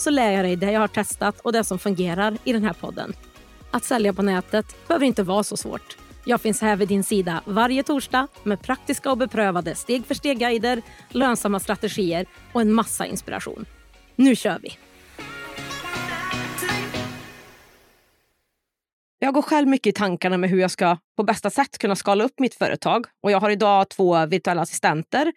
så lär jag dig det jag har testat och det som fungerar i den här podden. Att sälja på nätet behöver inte vara så svårt. Jag finns här vid din sida varje torsdag med praktiska och beprövade steg för steg-guider, lönsamma strategier och en massa inspiration. Nu kör vi! Jag går själv mycket i tankarna med hur jag ska på bästa sätt kunna skala upp mitt företag. Och Jag har idag två virtuella assistenter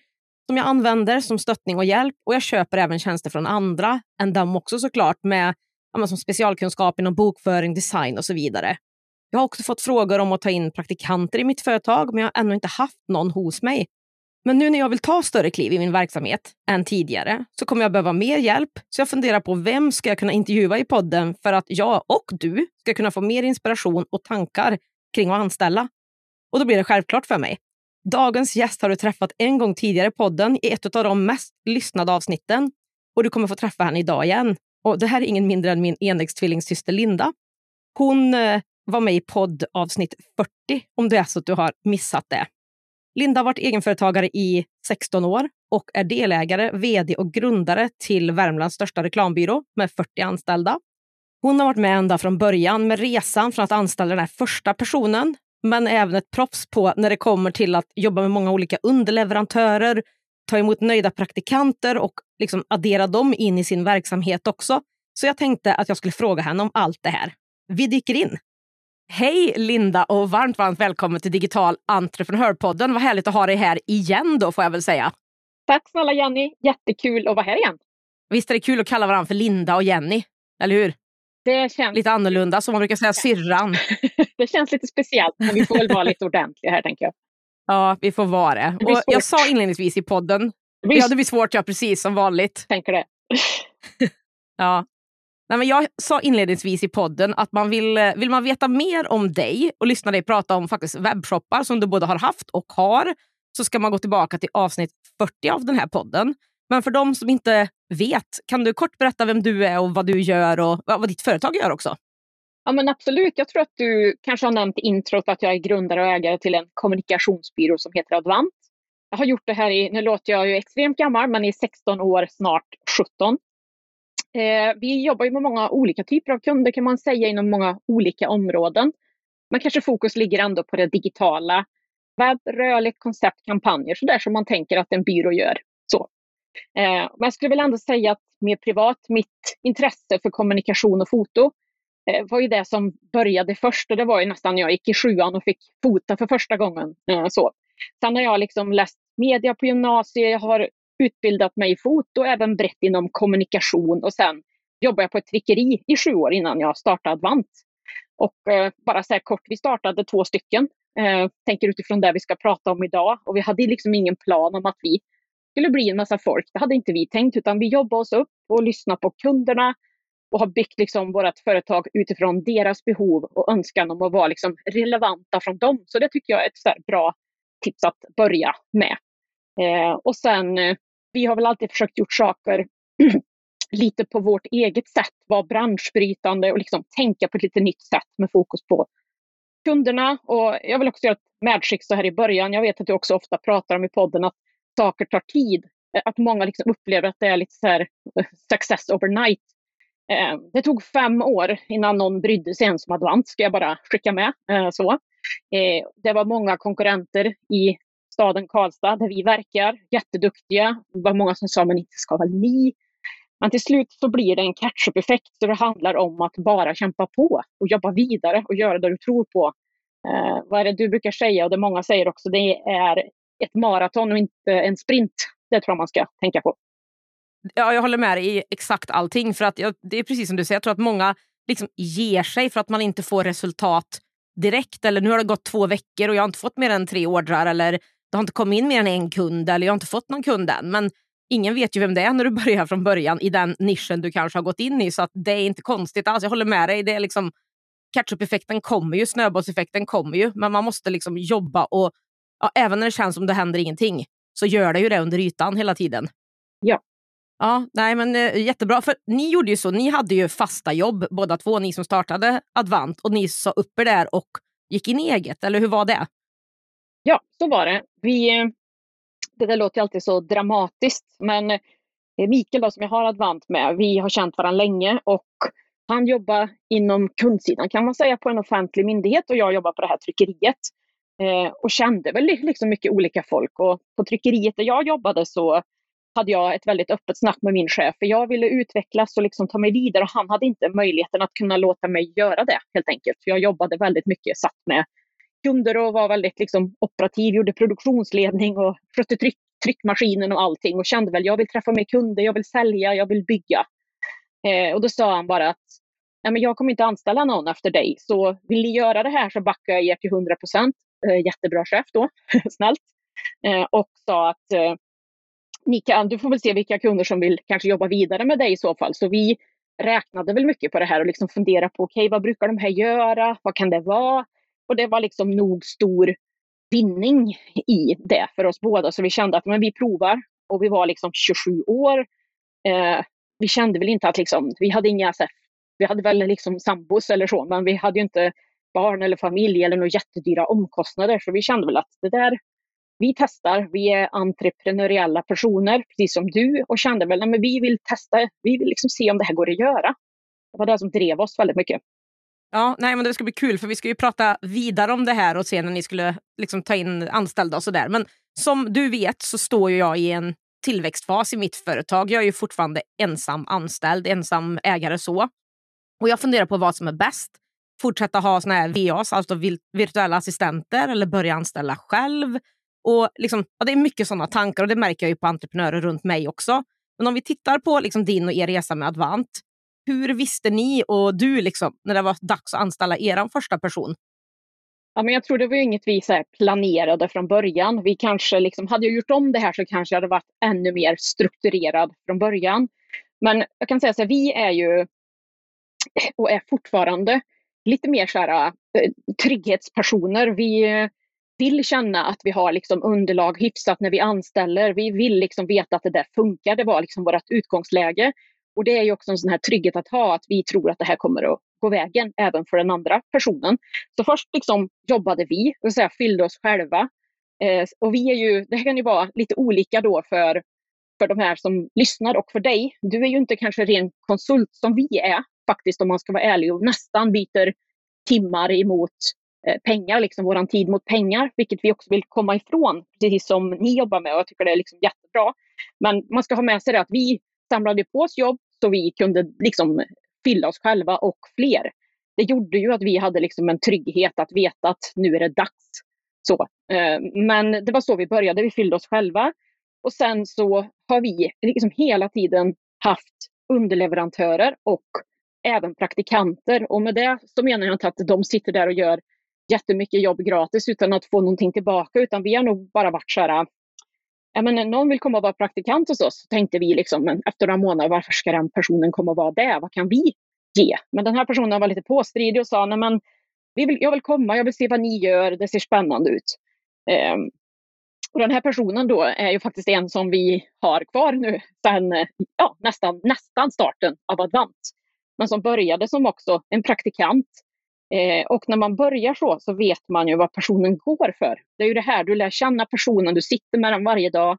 som jag använder som stöttning och hjälp. Och Jag köper även tjänster från andra än dem också såklart med ja, som specialkunskap inom bokföring, design och så vidare. Jag har också fått frågor om att ta in praktikanter i mitt företag, men jag har ännu inte haft någon hos mig. Men nu när jag vill ta större kliv i min verksamhet än tidigare så kommer jag behöva mer hjälp. Så jag funderar på vem ska jag kunna intervjua i podden för att jag och du ska kunna få mer inspiration och tankar kring att anställa. Och då blir det självklart för mig. Dagens gäst har du träffat en gång tidigare i podden i ett av de mest lyssnade avsnitten och du kommer få träffa henne idag igen. Och Det här är ingen mindre än min enäggstvillingssyster Linda. Hon eh, var med i poddavsnitt 40 om det är så att du har missat det. Linda har varit egenföretagare i 16 år och är delägare, vd och grundare till Värmlands största reklambyrå med 40 anställda. Hon har varit med ända från början med resan från att anställa den här första personen, men även ett proffs på när det kommer till att jobba med många olika underleverantörer, ta emot nöjda praktikanter och liksom addera dem in i sin verksamhet också. Så jag tänkte att jag skulle fråga henne om allt det här. Vi dyker in. Hej Linda och varmt, varmt välkommen till Digital entreprenörpodden. Vad härligt att ha dig här igen då får jag väl säga. Tack snälla Jenny, jättekul att vara här igen. Visst är det kul att kalla varandra för Linda och Jenny, eller hur? Det känns... Lite annorlunda, som man brukar säga syrran. det känns lite speciellt, men vi får väl vara lite ordentliga här tänker jag. Ja, vi får vara det. det och jag sa inledningsvis i podden, det blir... ja det blir svårt, ja precis som vanligt. Tänker det. ja, Nej, men jag sa inledningsvis i podden att man vill, eh, vill man veta mer om dig och lyssna dig prata om faktiskt webbshoppar som du både har haft och har så ska man gå tillbaka till avsnitt 40 av den här podden. Men för de som inte vet, kan du kort berätta vem du är och vad du gör och vad ditt företag gör också? Ja men absolut, jag tror att du kanske har nämnt i introt att jag är grundare och ägare till en kommunikationsbyrå som heter Advant. Jag har gjort det här i, nu låter jag ju extremt gammal, men i 16 år, snart 17. Eh, vi jobbar ju med många olika typer av kunder kan man säga inom många olika områden. Men kanske fokus ligger ändå på det digitala. Webb, rörligt koncept, kampanjer, sådär som man tänker att en byrå gör. Så. Eh, men jag skulle väl ändå säga att mer privat, mitt intresse för kommunikation och foto eh, var ju det som började först och det var ju nästan när jag gick i sjuan och fick fota för första gången. Eh, så. Sen har jag liksom läst media på gymnasiet, jag har utbildat mig i foto, även brett inom kommunikation och sen jobbade jag på ett tryckeri i sju år innan jag startade Advant. Och eh, bara så här kort, vi startade två stycken. Eh, tänker utifrån det vi ska prata om idag. Och vi hade liksom ingen plan om att vi skulle bli en massa folk. Det hade inte vi tänkt, utan vi jobbade oss upp och lyssnade på kunderna och har byggt liksom vårt företag utifrån deras behov och önskan om att vara liksom relevanta från dem. Så det tycker jag är ett så bra tips att börja med. Eh, och sen eh, vi har väl alltid försökt gjort saker lite på vårt eget sätt, vara branschbrytande och liksom tänka på ett lite nytt sätt med fokus på kunderna. Och jag vill också göra ett medskick så här i början. Jag vet att du också ofta pratar om i podden att saker tar tid. Eh, att många liksom upplever att det är lite så här eh, success overnight. Eh, det tog fem år innan någon brydde sig ens om Advant, ska jag bara skicka med. Så. Det var många konkurrenter i staden Karlstad där vi verkar, jätteduktiga. Det var många som sa, men inte ska väl ni? Men till slut så blir det en catch-up-effekt där det handlar om att bara kämpa på och jobba vidare och göra det du tror på. Eh, vad är det du brukar säga och det många säger också, det är ett maraton och inte en sprint. Det tror jag man ska tänka på. Ja, jag håller med dig i exakt allting. För att jag, det är precis som du säger, jag tror att många liksom ger sig för att man inte får resultat direkt. Eller nu har det gått två veckor och jag har inte fått mer än tre ordrar. Eller det har inte kommit in mer än en kund eller jag har inte fått någon kund än. Men ingen vet ju vem det är när du börjar från början i den nischen du kanske har gått in i. Så att det är inte konstigt alls. Jag håller med dig. Det är liksom, Ketchup-effekten kommer ju, snöbollseffekten kommer ju. Men man måste liksom jobba och ja, även när det känns som det händer ingenting så gör det ju det under ytan hela tiden. Ja. Ja, nej men eh, jättebra. För ni gjorde ju så, ni hade ju fasta jobb båda två, ni som startade Advant och ni sa upp er där och gick in i eget, eller hur var det? Ja, så var det. Vi, eh, det där låter alltid så dramatiskt, men eh, Mikael då, som jag har Advant med, vi har känt varandra länge och han jobbar inom kundsidan kan man säga på en offentlig myndighet och jag jobbar på det här tryckeriet. Eh, och kände väl liksom mycket olika folk. Och på tryckeriet där jag jobbade så hade jag ett väldigt öppet snack med min chef. För jag ville utvecklas och liksom ta mig vidare och han hade inte möjligheten att kunna låta mig göra det helt enkelt. För jag jobbade väldigt mycket, satt med kunder och var väldigt liksom operativ, gjorde produktionsledning och skötte tryck, tryckmaskinen och allting och kände väl jag vill träffa mer kunder, jag vill sälja, jag vill bygga. Eh, och då sa han bara att Nej, men jag kommer inte anställa någon efter dig, så vill ni göra det här så backar jag er till 100 procent. Eh, jättebra chef då, snällt. Eh, och sa att eh, ni kan, du får väl se vilka kunder som vill kanske jobba vidare med dig i så fall. Så vi räknade väl mycket på det här och liksom funderade på okej, okay, vad brukar de här göra? Vad kan det vara? Och det var liksom nog stor vinning i det för oss båda. Så vi kände att men vi provar och vi var liksom 27 år. Eh, vi kände väl inte att liksom, vi hade inga, så vi hade väl liksom sambos eller så, men vi hade ju inte barn eller familj eller några jättedyra omkostnader. Så vi kände väl att det där, vi testar, vi är entreprenöriella personer, precis som du, och kände väl att vi vill testa, vi vill liksom se om det här går att göra. Det var det som drev oss väldigt mycket. Ja, nej, men det ska bli kul för vi ska ju prata vidare om det här och se när ni skulle liksom ta in anställda och sådär. Men som du vet så står jag i en tillväxtfas i mitt företag. Jag är ju fortfarande ensam anställd, ensam ägare så. Och jag funderar på vad som är bäst. Fortsätta ha såna här VAs, alltså virtuella assistenter eller börja anställa själv. Och liksom, ja, det är mycket sådana tankar och det märker jag ju på entreprenörer runt mig också. Men om vi tittar på liksom din och er resa med Advant. Hur visste ni och du liksom, när det var dags att anställa er första person? Ja, men jag tror det var inget vi så planerade från början. Vi kanske liksom, hade jag gjort om det här så kanske jag hade varit ännu mer strukturerad från början. Men jag kan säga så här, vi är ju och är fortfarande lite mer så här, eh, trygghetspersoner. Vi eh, vill känna att vi har liksom underlag hyfsat när vi anställer. Vi vill liksom veta att det där funkar. Det var liksom vårt utgångsläge. Och det är ju också en sån här trygghet att ha, att vi tror att det här kommer att gå vägen även för den andra personen. Så först liksom jobbade vi, och fyllde oss själva. Eh, och vi är ju, det här kan ju vara lite olika då för, för de här som lyssnar och för dig. Du är ju inte kanske ren konsult som vi är, faktiskt om man ska vara ärlig och nästan byter timmar emot eh, pengar, liksom våran tid mot pengar, vilket vi också vill komma ifrån, precis som ni jobbar med och jag tycker det är liksom jättebra. Men man ska ha med sig det att vi samlade på oss jobb så vi kunde liksom fylla oss själva och fler. Det gjorde ju att vi hade liksom en trygghet att veta att nu är det dags. Så, eh, men det var så vi började, vi fyllde oss själva. Och sen så har vi liksom hela tiden haft underleverantörer och även praktikanter. Och med det så menar jag inte att de sitter där och gör jättemycket jobb gratis utan att få någonting tillbaka, utan vi har nog bara varit så här, ja, men någon vill komma och vara praktikant hos oss, så tänkte vi liksom, men efter några månader, varför ska den personen komma och vara det? Vad kan vi ge? Men den här personen var lite påstridig och sa, nej men vi vill, jag vill komma, jag vill se vad ni gör, det ser spännande ut. Um, och den här personen då är ju faktiskt en som vi har kvar nu sedan eh, ja, nästan, nästan starten av Advant men som började som också en praktikant. Eh, och när man börjar så, så vet man ju vad personen går för. Det är ju det här, du lär känna personen, du sitter med den varje dag.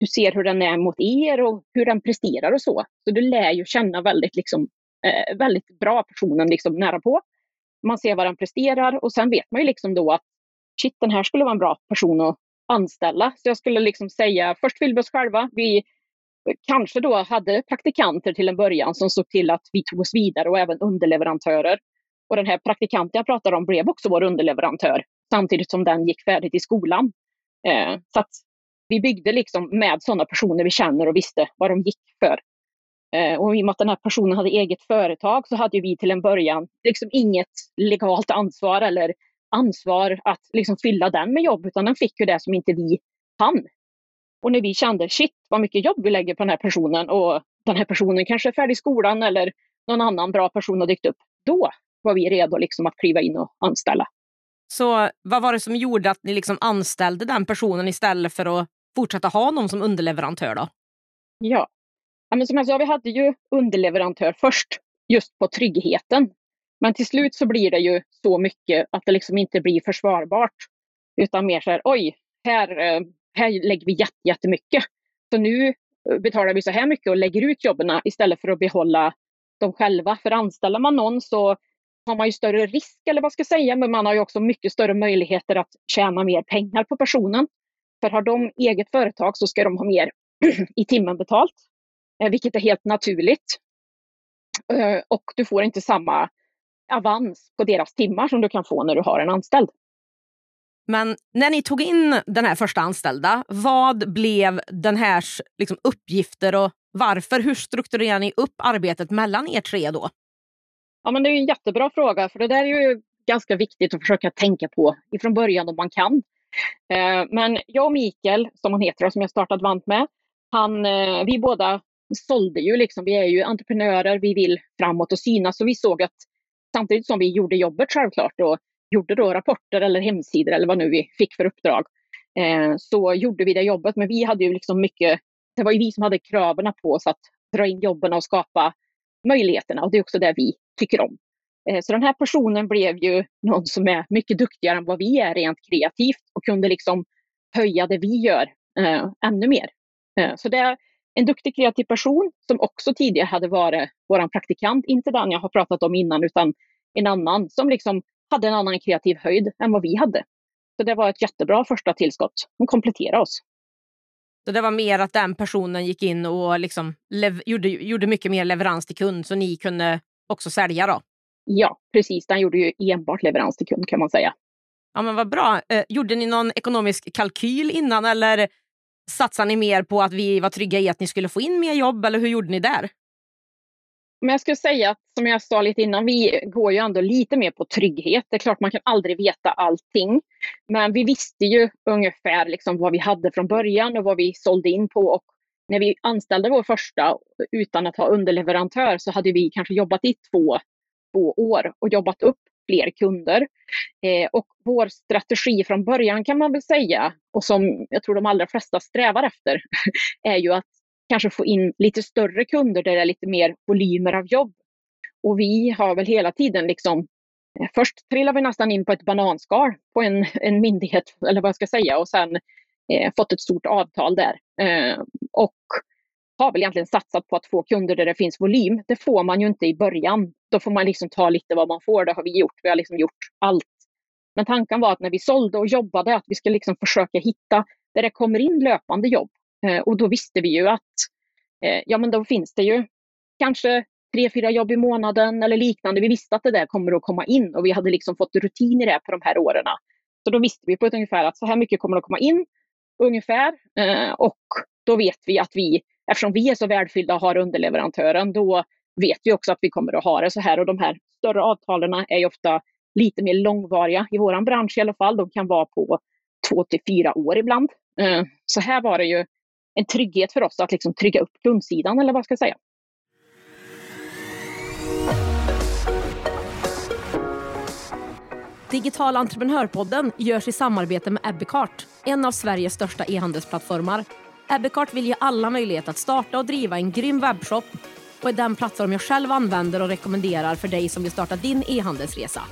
Du ser hur den är mot er och hur den presterar och så. Så du lär ju känna väldigt, liksom, eh, väldigt bra personen liksom nära på. Man ser vad den presterar och sen vet man ju liksom då att shit, den här skulle vara en bra person att anställa. Så jag skulle liksom säga, först fyllde vi oss själva. Vi kanske då hade praktikanter till en början som såg till att vi tog oss vidare och även underleverantörer. Och den här praktikanten jag pratar om blev också vår underleverantör samtidigt som den gick färdigt i skolan. Eh, så att vi byggde liksom med sådana personer vi känner och visste vad de gick för. Eh, och i och med att den här personen hade eget företag så hade vi till en början liksom inget legalt ansvar eller ansvar att liksom fylla den med jobb, utan den fick ju det som inte vi hann. Och när vi kände shit vad mycket jobb vi lägger på den här personen och den här personen kanske är färdig i skolan eller någon annan bra person har dykt upp. Då var vi redo liksom att kliva in och anställa. Så vad var det som gjorde att ni liksom anställde den personen istället för att fortsätta ha någon som underleverantör? då? Ja, ja men som jag sa, vi hade ju underleverantör först just på tryggheten. Men till slut så blir det ju så mycket att det liksom inte blir försvarbart. Utan mer så här, oj, här, eh, här lägger vi jättemycket. Så nu eh, betalar vi så här mycket och lägger ut jobben istället för att behålla dem själva. För anställer man någon så har man ju större risk, eller vad ska jag säga, men man har ju också mycket större möjligheter att tjäna mer pengar på personen. För har de eget företag så ska de ha mer i timmen betalt, eh, vilket är helt naturligt. Eh, och du får inte samma avans på deras timmar som du kan få när du har en anställd. Men när ni tog in den här första anställda, vad blev den här liksom, uppgifter och varför? Hur strukturerar ni upp arbetet mellan er tre då? Ja, men det är en jättebra fråga, för det där är ju ganska viktigt att försöka tänka på ifrån början om man kan. Eh, men jag och Mikael, som han heter och som jag startat Vant med, han, eh, vi båda sålde ju liksom, vi är ju entreprenörer, vi vill framåt och synas, så vi såg att samtidigt som vi gjorde jobbet självklart och gjorde då rapporter eller hemsidor eller vad nu vi fick för uppdrag, eh, så gjorde vi det jobbet. Men vi hade ju liksom mycket, det var ju vi som hade kraven på oss att dra in jobben och skapa möjligheterna och det är också det vi tycker om. Eh, så den här personen blev ju någon som är mycket duktigare än vad vi är rent kreativt och kunde liksom höja det vi gör eh, ännu mer. Eh, så det är en duktig kreativ person som också tidigare hade varit vår praktikant, inte den jag har pratat om innan utan en annan som liksom hade en annan kreativ höjd än vad vi hade. Så det var ett jättebra första tillskott. Hon kompletterade oss. Så det var mer att den personen gick in och liksom gjorde, gjorde mycket mer leverans till kund så ni kunde också sälja då? Ja, precis. Den gjorde ju enbart leverans till kund kan man säga. Ja, men vad bra. Eh, gjorde ni någon ekonomisk kalkyl innan eller satsade ni mer på att vi var trygga i att ni skulle få in mer jobb eller hur gjorde ni där? Men jag skulle säga att som jag sa lite innan, vi går ju ändå lite mer på trygghet. Det är klart man kan aldrig veta allting. Men vi visste ju ungefär liksom vad vi hade från början och vad vi sålde in på. Och när vi anställde vår första utan att ha underleverantör så hade vi kanske jobbat i två, två år och jobbat upp fler kunder. Eh, och vår strategi från början kan man väl säga, och som jag tror de allra flesta strävar efter, är ju att kanske få in lite större kunder där det är lite mer volymer av jobb. Och vi har väl hela tiden liksom eh, Först trillar vi nästan in på ett bananskal på en, en myndighet, eller vad jag ska säga, och sen eh, fått ett stort avtal där. Eh, och har väl egentligen satsat på att få kunder där det finns volym. Det får man ju inte i början. Då får man liksom ta lite vad man får. Det har vi gjort. Vi har liksom gjort allt. Men tanken var att när vi sålde och jobbade att vi ska liksom försöka hitta där det kommer in löpande jobb. Eh, och då visste vi ju att eh, ja, men då finns det ju kanske tre, fyra jobb i månaden eller liknande. Vi visste att det där kommer att komma in och vi hade liksom fått rutin i det på de här åren. Så då visste vi på ett ungefär att så här mycket kommer att komma in ungefär. Eh, och då vet vi att vi, eftersom vi är så välfyllda och har underleverantören, då vet vi också att vi kommer att ha det så här. Och de här större avtalen är ju ofta lite mer långvariga i vår bransch i alla fall. De kan vara på två till fyra år ibland. Eh, så här var det ju en trygghet för oss att liksom trygga upp kundsidan eller vad ska jag säga. Digital entreprenörpodden görs i samarbete med Ebbecart, en av Sveriges största e-handelsplattformar. Ebbecart vill ge alla möjlighet att starta och driva en grym webbshop och är den plattform jag själv använder och rekommenderar för dig som vill starta din e-handelsresa.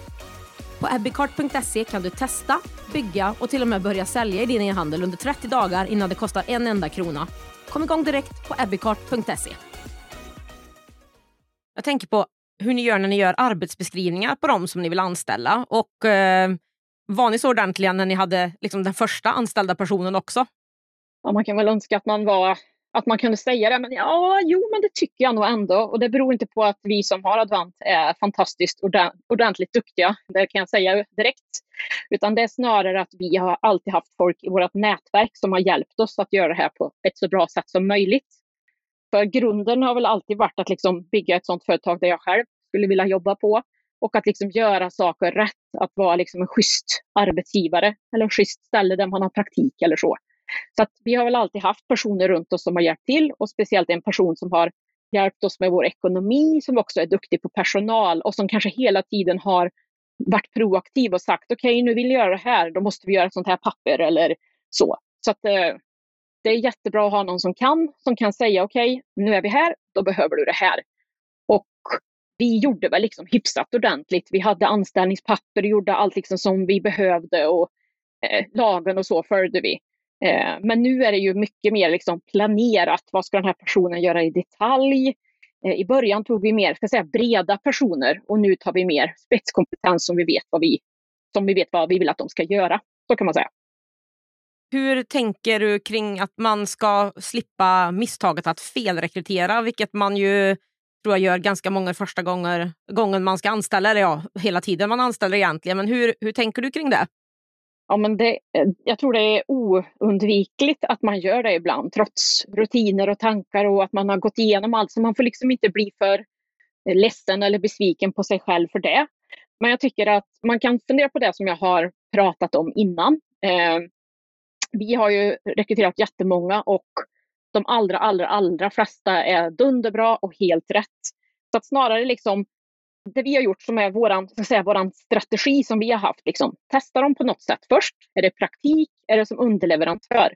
På ebbicart.se kan du testa, bygga och till och med börja sälja i din e-handel under 30 dagar innan det kostar en enda krona. Kom igång direkt på ebbicart.se. Jag tänker på hur ni gör när ni gör arbetsbeskrivningar på dem som ni vill anställa. Och eh, Var ni så ordentliga när ni hade liksom, den första anställda personen också? Ja, man kan väl önska att man var att man kunde säga det. Men ja, jo, men det tycker jag nog ändå. Och det beror inte på att vi som har Advent är fantastiskt ordentligt duktiga. Det kan jag säga direkt. Utan det är snarare att vi har alltid haft folk i vårt nätverk som har hjälpt oss att göra det här på ett så bra sätt som möjligt. För grunden har väl alltid varit att liksom bygga ett sådant företag där jag själv skulle vilja jobba på och att liksom göra saker rätt, att vara liksom en schysst arbetsgivare eller en schysst ställe där man har praktik eller så. Så att vi har väl alltid haft personer runt oss som har hjälpt till och speciellt en person som har hjälpt oss med vår ekonomi, som också är duktig på personal och som kanske hela tiden har varit proaktiv och sagt okej, okay, nu vill jag göra det här, då måste vi göra ett sånt här papper eller så. Så att eh, det är jättebra att ha någon som kan, som kan säga okej, okay, nu är vi här, då behöver du det här. Och vi gjorde väl liksom hyfsat ordentligt. Vi hade anställningspapper, gjorde allt liksom som vi behövde och eh, lagen och så följde vi. Eh, men nu är det ju mycket mer liksom planerat. Vad ska den här personen göra i detalj? Eh, I början tog vi mer ska säga, breda personer och nu tar vi mer spetskompetens som vi vet vad vi, som vi vet vad vi vill att de ska göra. Så kan man säga. Hur tänker du kring att man ska slippa misstaget att felrekrytera, vilket man ju tror jag gör ganska många första gånger, gången man ska anställa, eller ja, hela tiden man anställer egentligen. Men hur, hur tänker du kring det? Ja, men det, eh, jag tror det är oundvikligt att man gör det ibland, trots rutiner och tankar och att man har gått igenom allt. Så man får liksom inte bli för eh, ledsen eller besviken på sig själv för det. Men jag tycker att man kan fundera på det som jag har pratat om innan. Eh, vi har ju rekryterat jättemånga och de allra, allra, allra flesta är dunderbra och helt rätt. Så att snarare liksom det vi har gjort som är våran, så säga, våran strategi som vi har haft, liksom, testa dem på något sätt först. Är det praktik? Är det som underleverantör?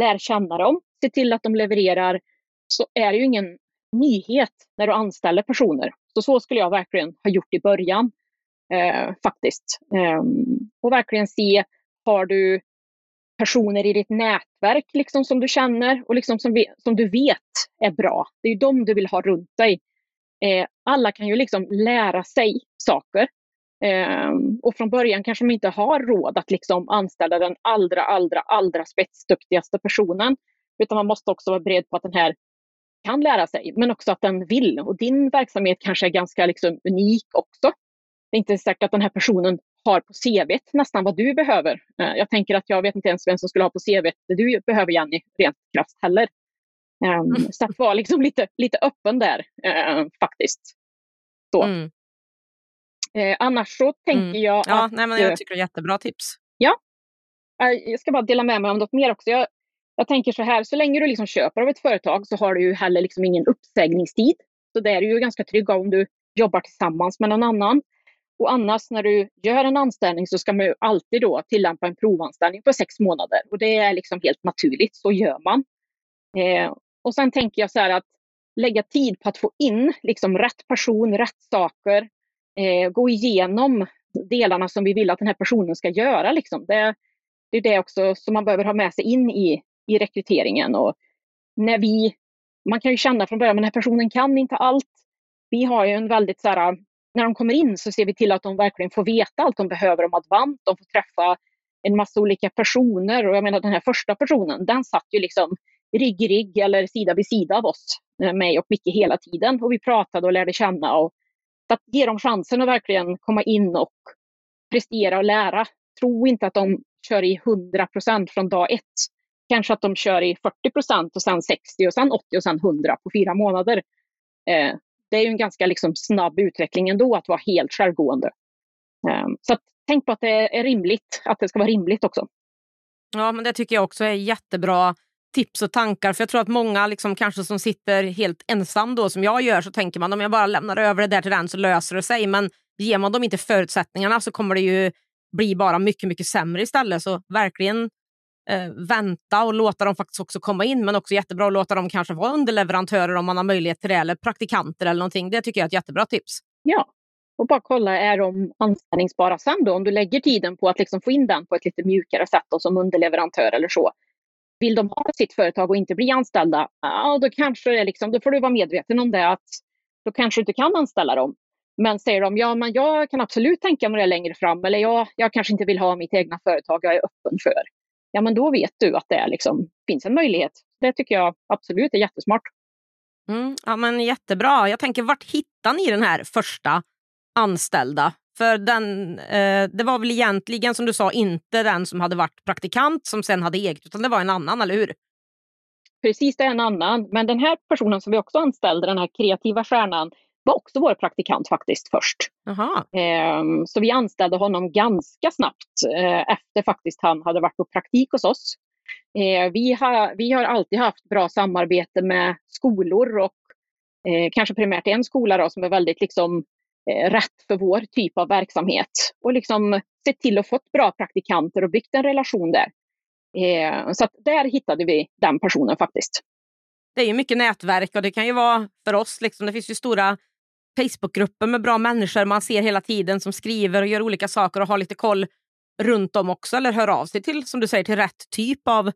Lär känna dem, se till att de levererar. Så är det ju ingen nyhet när du anställer personer. Så så skulle jag verkligen ha gjort i början. Eh, faktiskt. Eh, och verkligen se, har du personer i ditt nätverk liksom, som du känner och liksom som, som du vet är bra. Det är ju de du vill ha runt dig. Eh, alla kan ju liksom lära sig saker. Eh, och från början kanske de inte har råd att liksom anställa den allra, allra, allra spetsduktigaste personen. Utan man måste också vara beredd på att den här kan lära sig, men också att den vill. Och din verksamhet kanske är ganska liksom unik också. Det är inte säkert att den här personen har på CV nästan vad du behöver. Eh, jag tänker att jag vet inte ens vem som skulle ha på CV det du behöver Jenny, rent krasst heller. Um. Så att vara liksom lite, lite öppen där uh, faktiskt. Så. Mm. Uh, annars så tänker mm. jag ja, att... Nej, men jag tycker det är jättebra tips. Ja. Uh, jag ska bara dela med mig om något mer också. Jag, jag tänker så här, så länge du liksom köper av ett företag så har du ju heller liksom ingen uppsägningstid. Så det är du ju ganska trygg om du jobbar tillsammans med någon annan. Och annars när du gör en anställning så ska man ju alltid då tillämpa en provanställning på sex månader. Och det är liksom helt naturligt, så gör man. Eh, och sen tänker jag så här att lägga tid på att få in liksom rätt person, rätt saker, eh, gå igenom delarna som vi vill att den här personen ska göra. Liksom. Det, det är det också som man behöver ha med sig in i, i rekryteringen. Och när vi, man kan ju känna från början att den här personen kan inte allt. Vi har ju en väldigt så här, när de kommer in så ser vi till att de verkligen får veta allt de behöver om Advant. De får träffa en massa olika personer och jag menar den här första personen, den satt ju liksom rygg i rygg eller sida vid sida av oss, eh, mig och Micke hela tiden. Och vi pratade och lärde känna. Och, att ge dem chansen att verkligen komma in och prestera och lära. Tro inte att de kör i 100 procent från dag ett. Kanske att de kör i 40 procent och sen 60 och sen 80 och sen 100 på fyra månader. Eh, det är ju en ganska liksom snabb utveckling ändå att vara helt självgående. Eh, så att, tänk på att det är rimligt, att det ska vara rimligt också. Ja, men det tycker jag också är jättebra tips och tankar. För jag tror att många liksom, kanske som sitter helt ensam då som jag gör så tänker man om jag bara lämnar över det där till den så löser det sig. Men ger man dem inte förutsättningarna så kommer det ju bli bara mycket, mycket sämre istället. Så verkligen eh, vänta och låta dem faktiskt också komma in. Men också jättebra att låta dem kanske vara underleverantörer om man har möjlighet till det eller praktikanter eller någonting. Det tycker jag är ett jättebra tips. Ja, och bara kolla, är de anställningsbara sen då? Om du lägger tiden på att liksom få in den på ett lite mjukare sätt då, som underleverantör eller så, vill de ha sitt företag och inte bli anställda, ja, då kanske det liksom, då får du vara medveten om det att då kanske du inte kan anställa dem. Men säger de, ja men jag kan absolut tänka mig det längre fram eller jag, jag kanske inte vill ha mitt egna företag, jag är öppen för. Ja men då vet du att det liksom, finns en möjlighet. Det tycker jag absolut är jättesmart. Mm, ja men Jättebra. Jag tänker, vart hittar ni den här första anställda? För den, eh, det var väl egentligen som du sa inte den som hade varit praktikant som sen hade eget, utan det var en annan, eller hur? Precis, det är en annan. Men den här personen som vi också anställde, den här kreativa stjärnan, var också vår praktikant faktiskt först. Eh, så vi anställde honom ganska snabbt eh, efter faktiskt han hade varit på praktik hos oss. Eh, vi, har, vi har alltid haft bra samarbete med skolor och eh, kanske primärt en skola då, som är väldigt liksom, Eh, rätt för vår typ av verksamhet. Och liksom sett till att få bra praktikanter och byggt en relation där. Eh, så att där hittade vi den personen faktiskt. Det är ju mycket nätverk och det kan ju vara för oss, liksom, det finns ju stora Facebookgrupper med bra människor man ser hela tiden som skriver och gör olika saker och har lite koll runt om också eller hör av sig till, som du säger, till rätt typ av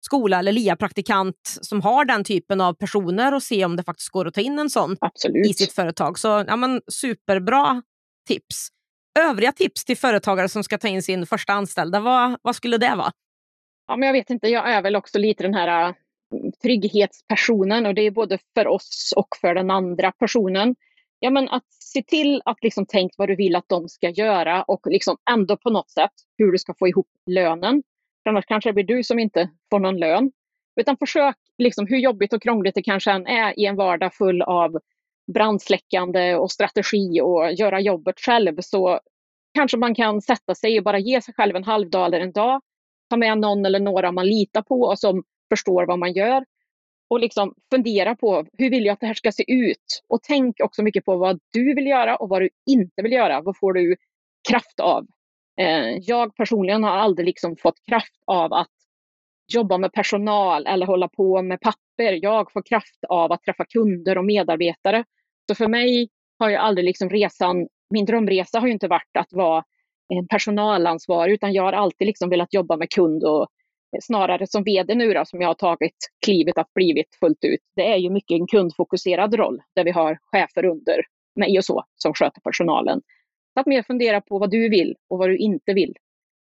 skola eller LIA-praktikant som har den typen av personer och se om det faktiskt går att ta in en sån Absolut. i sitt företag. Så ja, men, superbra tips. Övriga tips till företagare som ska ta in sin första anställda, vad, vad skulle det vara? Ja, men jag vet inte, jag är väl också lite den här äh, trygghetspersonen och det är både för oss och för den andra personen. Ja, men att se till att liksom tänk vad du vill att de ska göra och liksom ändå på något sätt hur du ska få ihop lönen. För annars kanske det blir du som inte får någon lön. Utan försök, liksom, hur jobbigt och krångligt det kanske än är i en vardag full av brandsläckande och strategi och göra jobbet själv så kanske man kan sätta sig och bara ge sig själv en halv dag eller en dag. Ta med någon eller några man litar på och som förstår vad man gör. Och liksom fundera på hur vill jag att det här ska se ut? Och tänk också mycket på vad du vill göra och vad du inte vill göra. Vad får du kraft av? Eh, jag personligen har aldrig liksom fått kraft av att jobba med personal eller hålla på med papper. Jag får kraft av att träffa kunder och medarbetare. Så för mig har ju aldrig liksom resan, min drömresa har ju inte varit att vara en personalansvarig utan jag har alltid liksom velat jobba med kund och snarare som vd nu då, som jag har tagit klivet att blivit fullt ut. Det är ju mycket en kundfokuserad roll där vi har chefer under mig och så som sköter personalen. Så att mer fundera på vad du vill och vad du inte vill.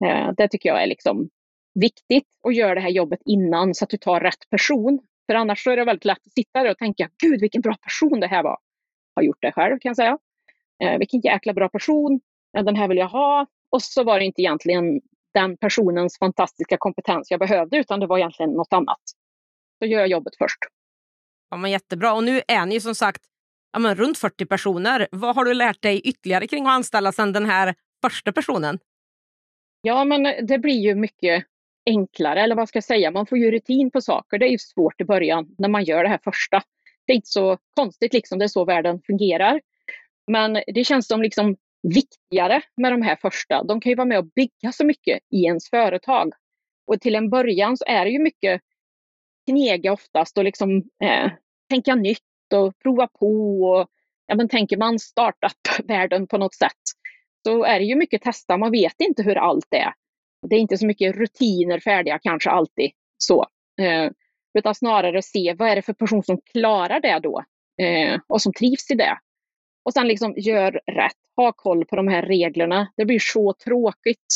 Eh, det tycker jag är liksom viktigt att göra det här jobbet innan så att du tar rätt person. För annars så är det väldigt lätt att sitta där och tänka, gud vilken bra person det här var. Har gjort det själv kan jag säga. Eh, vilken jäkla bra person, den här vill jag ha. Och så var det inte egentligen den personens fantastiska kompetens jag behövde utan det var egentligen något annat. Så gör jag jobbet först. Ja, men jättebra. Och nu är ni som sagt ja, men runt 40 personer. Vad har du lärt dig ytterligare kring att anställa sedan den här första personen? Ja, men eh, det blir ju mycket enklare, eller vad ska jag säga, man får ju rutin på saker. Det är ju svårt i början när man gör det här första. Det är inte så konstigt, liksom, det är så världen fungerar. Men det känns som liksom viktigare med de här första. De kan ju vara med och bygga så mycket i ens företag. Och till en början så är det ju mycket knega oftast och liksom eh, tänka nytt och prova på. Och, ja, men tänker man startup-världen på något sätt så är det ju mycket testa. Man vet inte hur allt är. Det är inte så mycket rutiner färdiga kanske alltid så. Eh, utan snarare se vad är det för person som klarar det då eh, och som trivs i det. Och sen liksom gör rätt, ha koll på de här reglerna. Det blir så tråkigt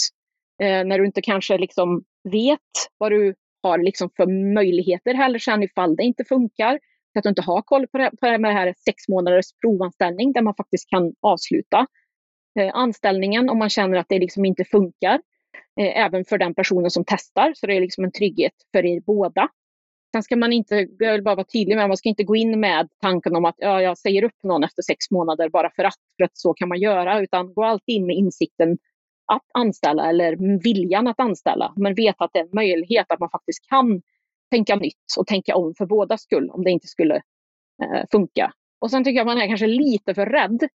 eh, när du inte kanske liksom vet vad du har liksom för möjligheter heller sen ifall det inte funkar. Så att du inte har koll på det, på det med det här sex månaders provanställning där man faktiskt kan avsluta eh, anställningen om man känner att det liksom inte funkar. Eh, även för den personen som testar, så det är liksom en trygghet för er båda. Sen ska man inte, jag vill bara vara tydlig med, man ska inte gå in med tanken om att ja, jag säger upp någon efter sex månader bara för att, för att så kan man göra, utan gå alltid in med insikten att anställa eller viljan att anställa, men veta att det är en möjlighet att man faktiskt kan tänka nytt och tänka om för båda skull om det inte skulle eh, funka. Och sen tycker jag man är kanske lite för rädd.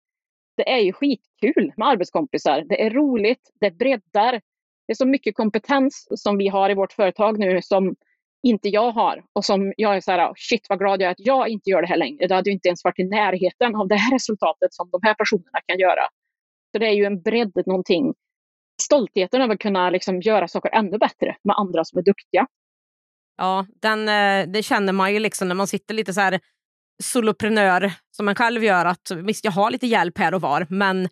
Det är ju skitkul med arbetskompisar. Det är roligt, det breddar. Det är så mycket kompetens som vi har i vårt företag nu som inte jag har och som jag är så här, ah, shit vad glad jag är att jag inte gör det här längre. Det hade ju inte ens varit i närheten av det här resultatet som de här personerna kan göra. Så det är ju en bredd, någonting. Stoltheten över att kunna liksom göra saker ännu bättre med andra som är duktiga. Ja, den, eh, det känner man ju liksom när man sitter lite så här soloprenör som man själv gör. att Visst, jag har lite hjälp här och var, men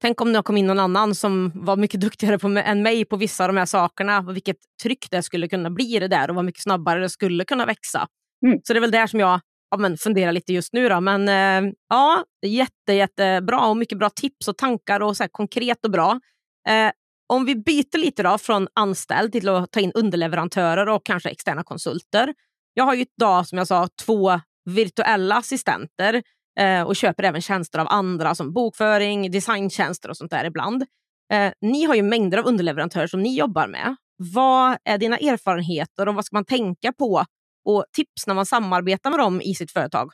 Tänk om det kom in någon annan som var mycket duktigare på, än mig på vissa av de här sakerna och vilket tryck det skulle kunna bli i det där och vad mycket snabbare det skulle kunna växa. Mm. Så det är väl där som jag ja, men funderar lite just nu. Då. Men eh, ja, jätte, jättebra och mycket bra tips och tankar och så konkret och bra. Eh, om vi byter lite då från anställd till att ta in underleverantörer och kanske externa konsulter. Jag har ju idag, som jag sa, två virtuella assistenter eh, och köper även tjänster av andra som bokföring, designtjänster och sånt där ibland. Eh, ni har ju mängder av underleverantörer som ni jobbar med. Vad är dina erfarenheter och vad ska man tänka på? Och tips när man samarbetar med dem i sitt företag?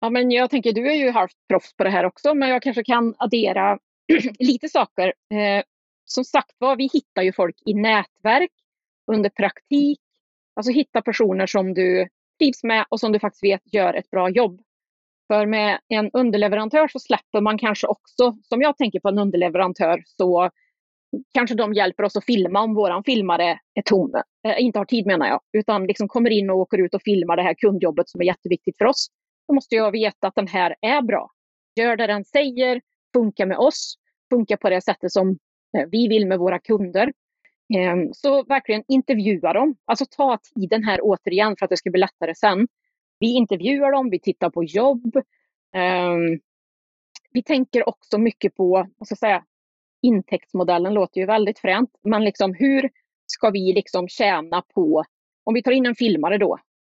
Ja, men jag tänker, du är ju halvt proffs på det här också, men jag kanske kan addera lite saker. Eh, som sagt var, vi hittar ju folk i nätverk, under praktik, alltså hitta personer som du trivs med och som du faktiskt vet gör ett bra jobb. För med en underleverantör så släpper man kanske också, som jag tänker på en underleverantör, så kanske de hjälper oss att filma om våran filmare är tom, äh, inte har tid menar jag, utan liksom kommer in och åker ut och filmar det här kundjobbet som är jätteviktigt för oss. Då måste jag veta att den här är bra. Gör det den säger, funkar med oss, funkar på det sättet som Eh, vi vill med våra kunder. Ehm, så verkligen intervjua dem. Alltså ta tiden här återigen för att det ska bli lättare sen. Vi intervjuar dem, vi tittar på jobb. Ehm, vi tänker också mycket på, vad ska jag säga, intäktsmodellen låter ju väldigt fränt, men liksom hur ska vi liksom tjäna på, om vi tar in en filmare då.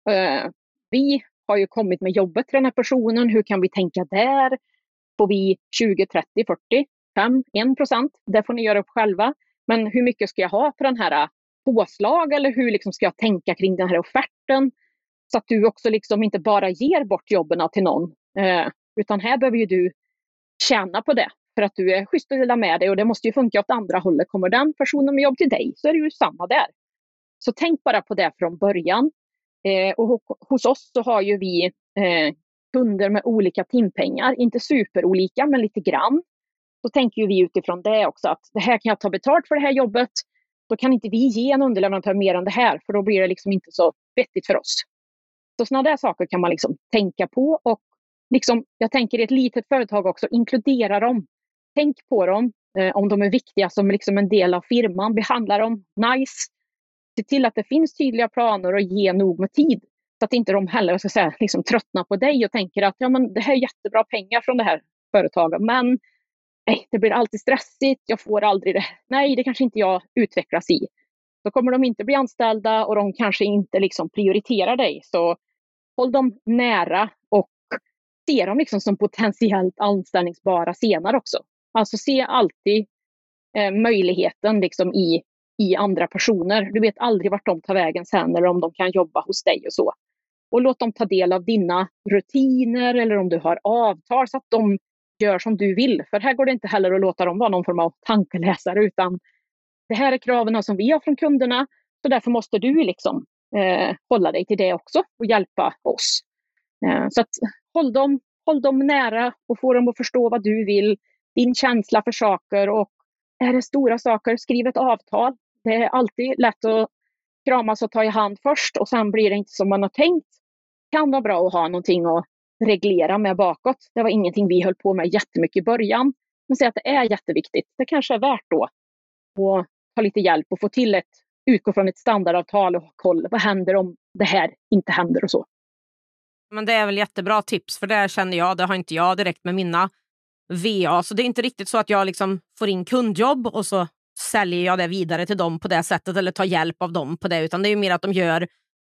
Eh, vi har ju kommit med jobbet till den här personen, hur kan vi tänka där? Får vi 20, 30, 40, 5, 1 procent? Det får ni göra upp själva. Men hur mycket ska jag ha för den här äh, påslag eller hur liksom ska jag tänka kring den här offerten? Så att du också liksom inte bara ger bort jobben äh, till någon. Eh, utan här behöver ju du tjäna på det för att du är schysst att dela med dig och det måste ju funka åt andra hållet. Kommer den personen med jobb till dig så är det ju samma där. Så tänk bara på det från början. Eh, och hos oss så har ju vi eh, kunder med olika timpengar, inte superolika men lite grann. Då tänker vi utifrån det också att det här kan jag ta betalt för det här jobbet. Då kan inte vi ge en underleverantör mer än det här för då blir det liksom inte så vettigt för oss. Så sådana där saker kan man liksom tänka på och liksom, jag tänker i ett litet företag också, inkludera dem. Tänk på dem eh, om de är viktiga som liksom en del av firman. Behandla dem nice. Se till att det finns tydliga planer och ge nog med tid. Så att inte de heller ska säga, liksom, tröttnar på dig och tänker att ja, men det här är jättebra pengar från det här företaget men nej, det blir alltid stressigt, jag får aldrig det. Nej, det kanske inte jag utvecklas i. Då kommer de inte bli anställda och de kanske inte liksom prioriterar dig. Så håll dem nära och se dem liksom som potentiellt anställningsbara senare också. Alltså se alltid eh, möjligheten liksom i, i andra personer. Du vet aldrig vart de tar vägen sen eller om de kan jobba hos dig och så. Och låt dem ta del av dina rutiner eller om du har avtal så att de gör som du vill. För här går det inte heller att låta dem vara någon form av tankeläsare utan det här är kraven som vi har från kunderna så därför måste du liksom eh, hålla dig till det också och hjälpa oss. Eh, så att håll dem, håll dem nära och få dem att förstå vad du vill, din känsla för saker och är det stora saker, skriv ett avtal. Det är alltid lätt att kramas och ta i hand först och sen blir det inte som man har tänkt. Det kan vara bra att ha någonting att reglera med bakåt. Det var ingenting vi höll på med jättemycket i början. Men säg att det är jätteviktigt. Det kanske är värt då att ta lite hjälp och få till ett, utgå från ett standardavtal och koll. vad händer om det här inte händer och så. Men det är väl jättebra tips för det känner jag, det har inte jag direkt med mina VA. Så det är inte riktigt så att jag liksom får in kundjobb och så säljer jag det vidare till dem på det sättet eller tar hjälp av dem på det. Utan det är mer att de gör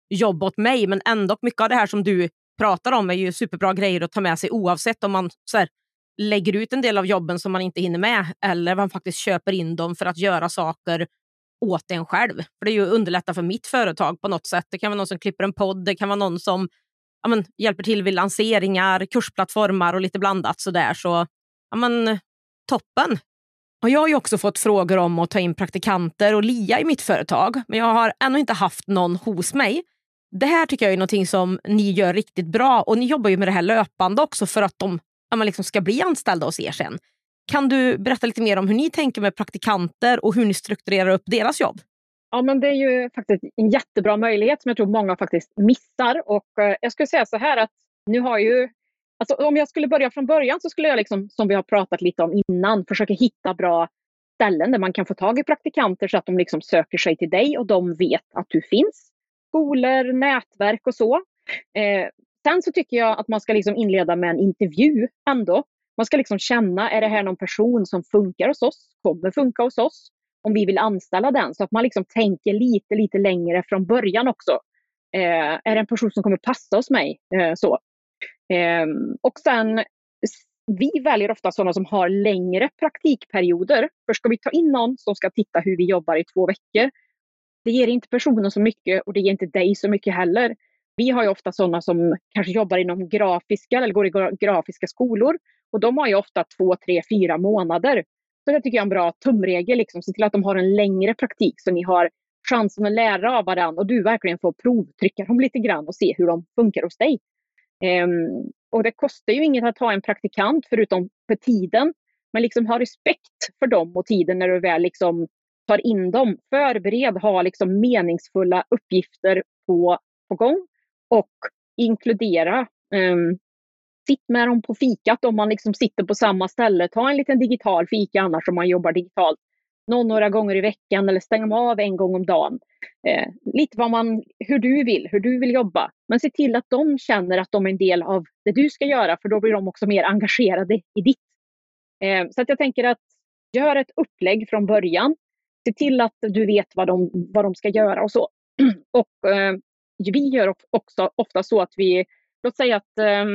jobb åt mig. Men ändå mycket av det här som du pratar om är ju superbra grejer att ta med sig oavsett om man så här, lägger ut en del av jobben som man inte hinner med eller man faktiskt köper in dem för att göra saker åt en själv. För Det är ju underlätta för mitt företag på något sätt. Det kan vara någon som klipper en podd, det kan vara någon som ja, men, hjälper till vid lanseringar, kursplattformar och lite blandat sådär. Så ja, men, toppen! Och jag har ju också fått frågor om att ta in praktikanter och lia i mitt företag, men jag har ännu inte haft någon hos mig. Det här tycker jag är någonting som ni gör riktigt bra och ni jobbar ju med det här löpande också för att de ja, man liksom ska bli anställda hos er sen. Kan du berätta lite mer om hur ni tänker med praktikanter och hur ni strukturerar upp deras jobb? Ja, men det är ju faktiskt en jättebra möjlighet som jag tror många faktiskt missar. Och eh, jag skulle säga så här att nu har ju Alltså, om jag skulle börja från början så skulle jag, liksom, som vi har pratat lite om innan, försöka hitta bra ställen där man kan få tag i praktikanter så att de liksom söker sig till dig och de vet att du finns. Skolor, nätverk och så. Eh, sen så tycker jag att man ska liksom inleda med en intervju ändå. Man ska liksom känna, är det här någon person som funkar hos oss? Kommer funka hos oss? Om vi vill anställa den. Så att man liksom tänker lite, lite längre från början också. Eh, är det en person som kommer passa hos mig? Eh, så. Ehm, och sen, vi väljer ofta sådana som har längre praktikperioder. För ska vi ta in någon som ska titta hur vi jobbar i två veckor, det ger inte personen så mycket och det ger inte dig så mycket heller. Vi har ju ofta sådana som kanske jobbar inom grafiska eller går i grafiska skolor och de har ju ofta två, tre, fyra månader. Så det tycker jag är en bra tumregel, liksom. se till att de har en längre praktik så ni har chansen att lära av varandra och du verkligen får provtrycka dem lite grann och se hur de funkar hos dig. Um, och det kostar ju inget att ha en praktikant förutom för tiden. Men liksom ha respekt för dem och tiden när du väl liksom tar in dem. Förbered, ha liksom meningsfulla uppgifter på, på gång och inkludera. Um, sitt med dem på fikat om man liksom sitter på samma ställe. Ta en liten digital fika annars om man jobbar digitalt. Någon några gånger i veckan eller stäng av en gång om dagen. Eh, lite vad man, hur du vill, hur du vill jobba. Men se till att de känner att de är en del av det du ska göra för då blir de också mer engagerade i ditt. Eh, så att jag tänker att gör ett upplägg från början. Se till att du vet vad de, vad de ska göra och så. och eh, vi gör också ofta så att vi, låt säga att eh,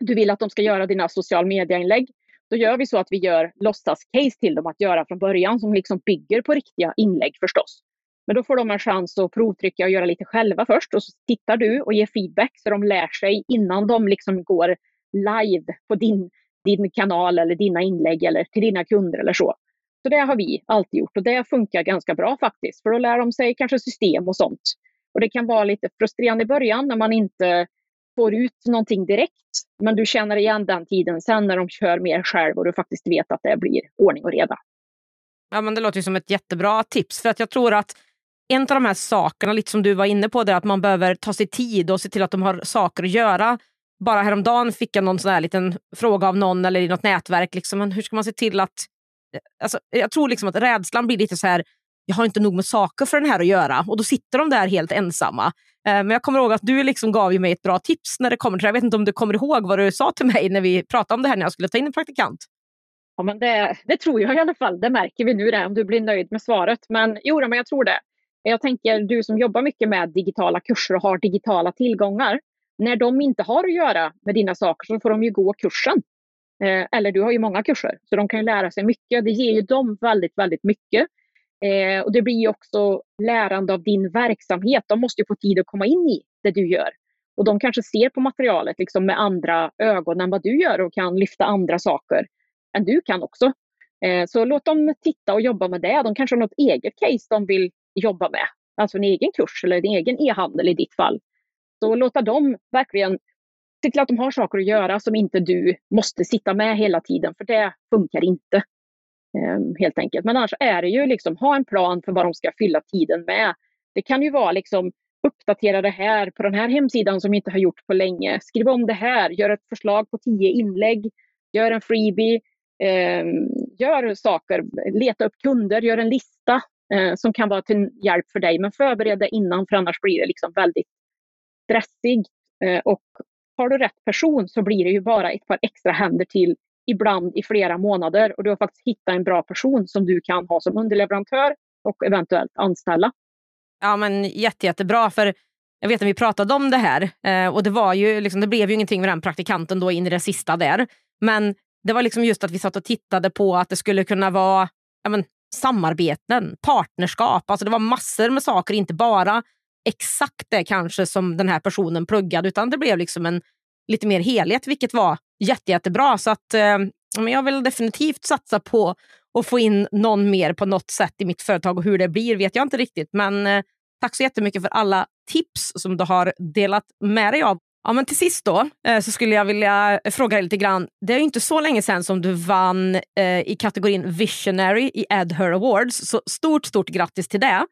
du vill att de ska göra dina social media-inlägg. Då gör vi så att vi gör låtsas-case till dem att göra från början som liksom bygger på riktiga inlägg förstås. Men då får de en chans att provtrycka och göra lite själva först och så tittar du och ger feedback så de lär sig innan de liksom går live på din, din kanal eller dina inlägg eller till dina kunder eller så. Så det har vi alltid gjort och det funkar ganska bra faktiskt för då lär de sig kanske system och sånt. Och det kan vara lite frustrerande i början när man inte får ut någonting direkt. Men du känner igen den tiden sen när de kör mer själv och du faktiskt vet att det blir ordning och reda. Ja, men det låter ju som ett jättebra tips. För att jag tror att en av de här sakerna, lite som du var inne på, det är att man behöver ta sig tid och se till att de har saker att göra. Bara häromdagen fick jag någon sån här liten fråga av någon eller i något nätverk. Liksom, men hur ska man se till att... Alltså, jag tror liksom att rädslan blir lite så här, jag har inte nog med saker för den här att göra. Och då sitter de där helt ensamma. Eh, men jag kommer ihåg att du liksom gav mig ett bra tips när det kommer till Jag vet inte om du kommer ihåg vad du sa till mig när vi pratade om det här när jag skulle ta in en praktikant. Ja, men det, det tror jag i alla fall. Det märker vi nu det, om du blir nöjd med svaret. Men jo, men jag tror det. Jag tänker du som jobbar mycket med digitala kurser och har digitala tillgångar. När de inte har att göra med dina saker så får de ju gå kursen. Eh, eller du har ju många kurser, så de kan ju lära sig mycket. Det ger ju dem väldigt, väldigt mycket. Eh, och det blir också lärande av din verksamhet. De måste ju få tid att komma in i det du gör. Och de kanske ser på materialet liksom med andra ögon än vad du gör och kan lyfta andra saker än du kan också. Eh, så låt dem titta och jobba med det. De kanske har något eget case de vill jobba med. Alltså en egen kurs eller en egen e-handel i ditt fall. Så låta dem verkligen se till att de har saker att göra som inte du måste sitta med hela tiden, för det funkar inte. Ehm, helt enkelt. Men annars är det ju liksom ha en plan för vad de ska fylla tiden med. Det kan ju vara liksom uppdatera det här på den här hemsidan som vi inte har gjort på länge. Skriv om det här, gör ett förslag på tio inlägg, gör en freebie, eh, gör saker, leta upp kunder, gör en lista eh, som kan vara till hjälp för dig. Men förbered det innan för annars blir det liksom väldigt stressigt. Eh, och har du rätt person så blir det ju bara ett par extra händer till ibland i flera månader och du har faktiskt hittat en bra person som du kan ha som underleverantör och eventuellt anställa. Ja men jätte, jättebra för jag vet att vi pratade om det här eh, och det, var ju liksom, det blev ju ingenting med den praktikanten då in i det sista där. Men det var liksom just att vi satt och tittade på att det skulle kunna vara ja, men, samarbeten, partnerskap. Alltså det var massor med saker, inte bara exakt det kanske som den här personen pluggade utan det blev liksom en lite mer helhet vilket var jätte, jättebra. Så att, eh, jag vill definitivt satsa på att få in någon mer på något sätt i mitt företag och hur det blir vet jag inte riktigt. Men eh, tack så jättemycket för alla tips som du har delat med dig av. Ja, men till sist då, eh, så skulle jag vilja fråga dig lite grann. Det är inte så länge sedan som du vann eh, i kategorin Visionary i Ed Her Awards, så stort, stort grattis till det.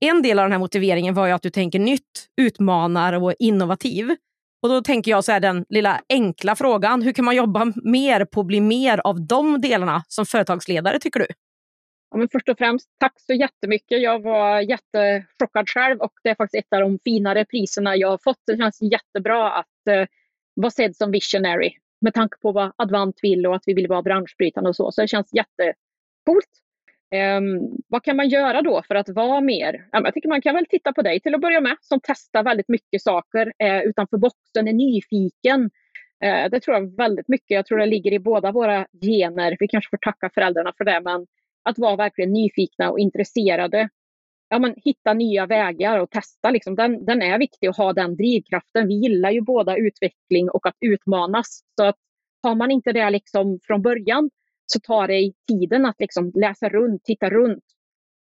En del av den här motiveringen var ju att du tänker nytt, utmanar och innovativ. Och då tänker jag så här, den lilla enkla frågan, hur kan man jobba mer på att bli mer av de delarna som företagsledare tycker du? Ja, men först och främst, tack så jättemycket. Jag var jättechockad själv och det är faktiskt ett av de finare priserna jag har fått. Det känns jättebra att eh, vara sedd som visionary med tanke på vad Advant vill och att vi vill vara branschbrytande och så. Så det känns jättecoolt. Um, vad kan man göra då för att vara mer? Jag tycker man kan väl titta på dig till att börja med som testar väldigt mycket saker eh, utanför boxen, är nyfiken. Eh, det tror jag väldigt mycket. Jag tror det ligger i båda våra gener. Vi kanske får tacka föräldrarna för det, men att vara verkligen nyfikna och intresserade. ja, men, hitta nya vägar och testa. Liksom. Den, den är viktig att ha den drivkraften. Vi gillar ju båda utveckling och att utmanas. Så att har man inte det liksom från början så tar det tiden att liksom läsa runt, titta runt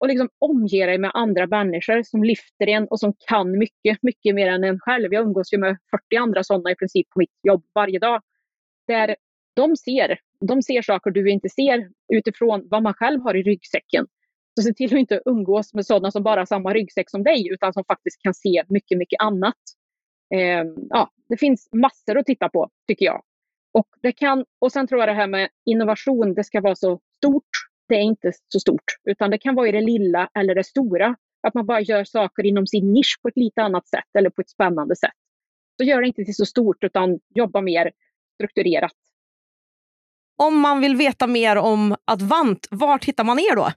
och liksom omge dig med andra människor som lyfter en och som kan mycket, mycket mer än en själv. Jag umgås ju med 40 andra sådana i princip på mitt jobb varje dag. Där de ser, de ser saker du inte ser utifrån vad man själv har i ryggsäcken. Så se till att inte umgås med sådana som bara har samma ryggsäck som dig utan som faktiskt kan se mycket, mycket annat. Eh, ja, det finns massor att titta på tycker jag. Och, det kan, och sen tror jag det här med innovation, det ska vara så stort. Det är inte så stort, utan det kan vara i det lilla eller det stora. Att man bara gör saker inom sin nisch på ett lite annat sätt eller på ett spännande sätt. Så gör det inte till så stort utan jobba mer strukturerat. Om man vill veta mer om Advant, vart hittar man er då?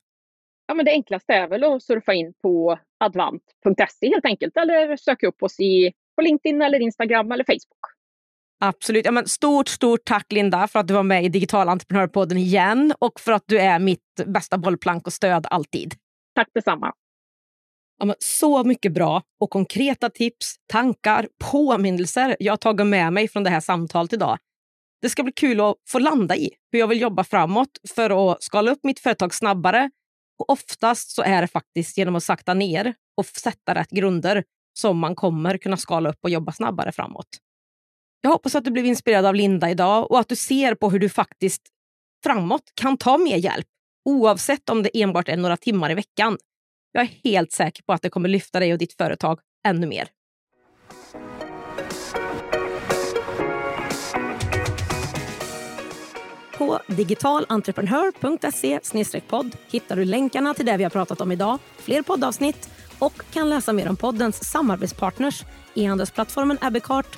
Ja, men det enklaste är väl att surfa in på advant.se helt enkelt eller söka upp oss i, på LinkedIn eller Instagram eller Facebook. Absolut. Ja, men stort, stort tack Linda för att du var med i Digital entreprenörpodden igen och för att du är mitt bästa bollplank och stöd alltid. Tack detsamma. Ja, så mycket bra och konkreta tips, tankar, påminnelser jag har tagit med mig från det här samtalet idag. Det ska bli kul att få landa i hur jag vill jobba framåt för att skala upp mitt företag snabbare. Och oftast så är det faktiskt genom att sakta ner och sätta rätt grunder som man kommer kunna skala upp och jobba snabbare framåt. Jag hoppas att du blev inspirerad av Linda idag och att du ser på hur du faktiskt framåt kan ta mer hjälp, oavsett om det enbart är några timmar i veckan. Jag är helt säker på att det kommer lyfta dig och ditt företag ännu mer. På digitalentreprenör.se podd hittar du länkarna till det vi har pratat om idag, fler poddavsnitt och kan läsa mer om poddens samarbetspartners, e-handelsplattformen Abbeycart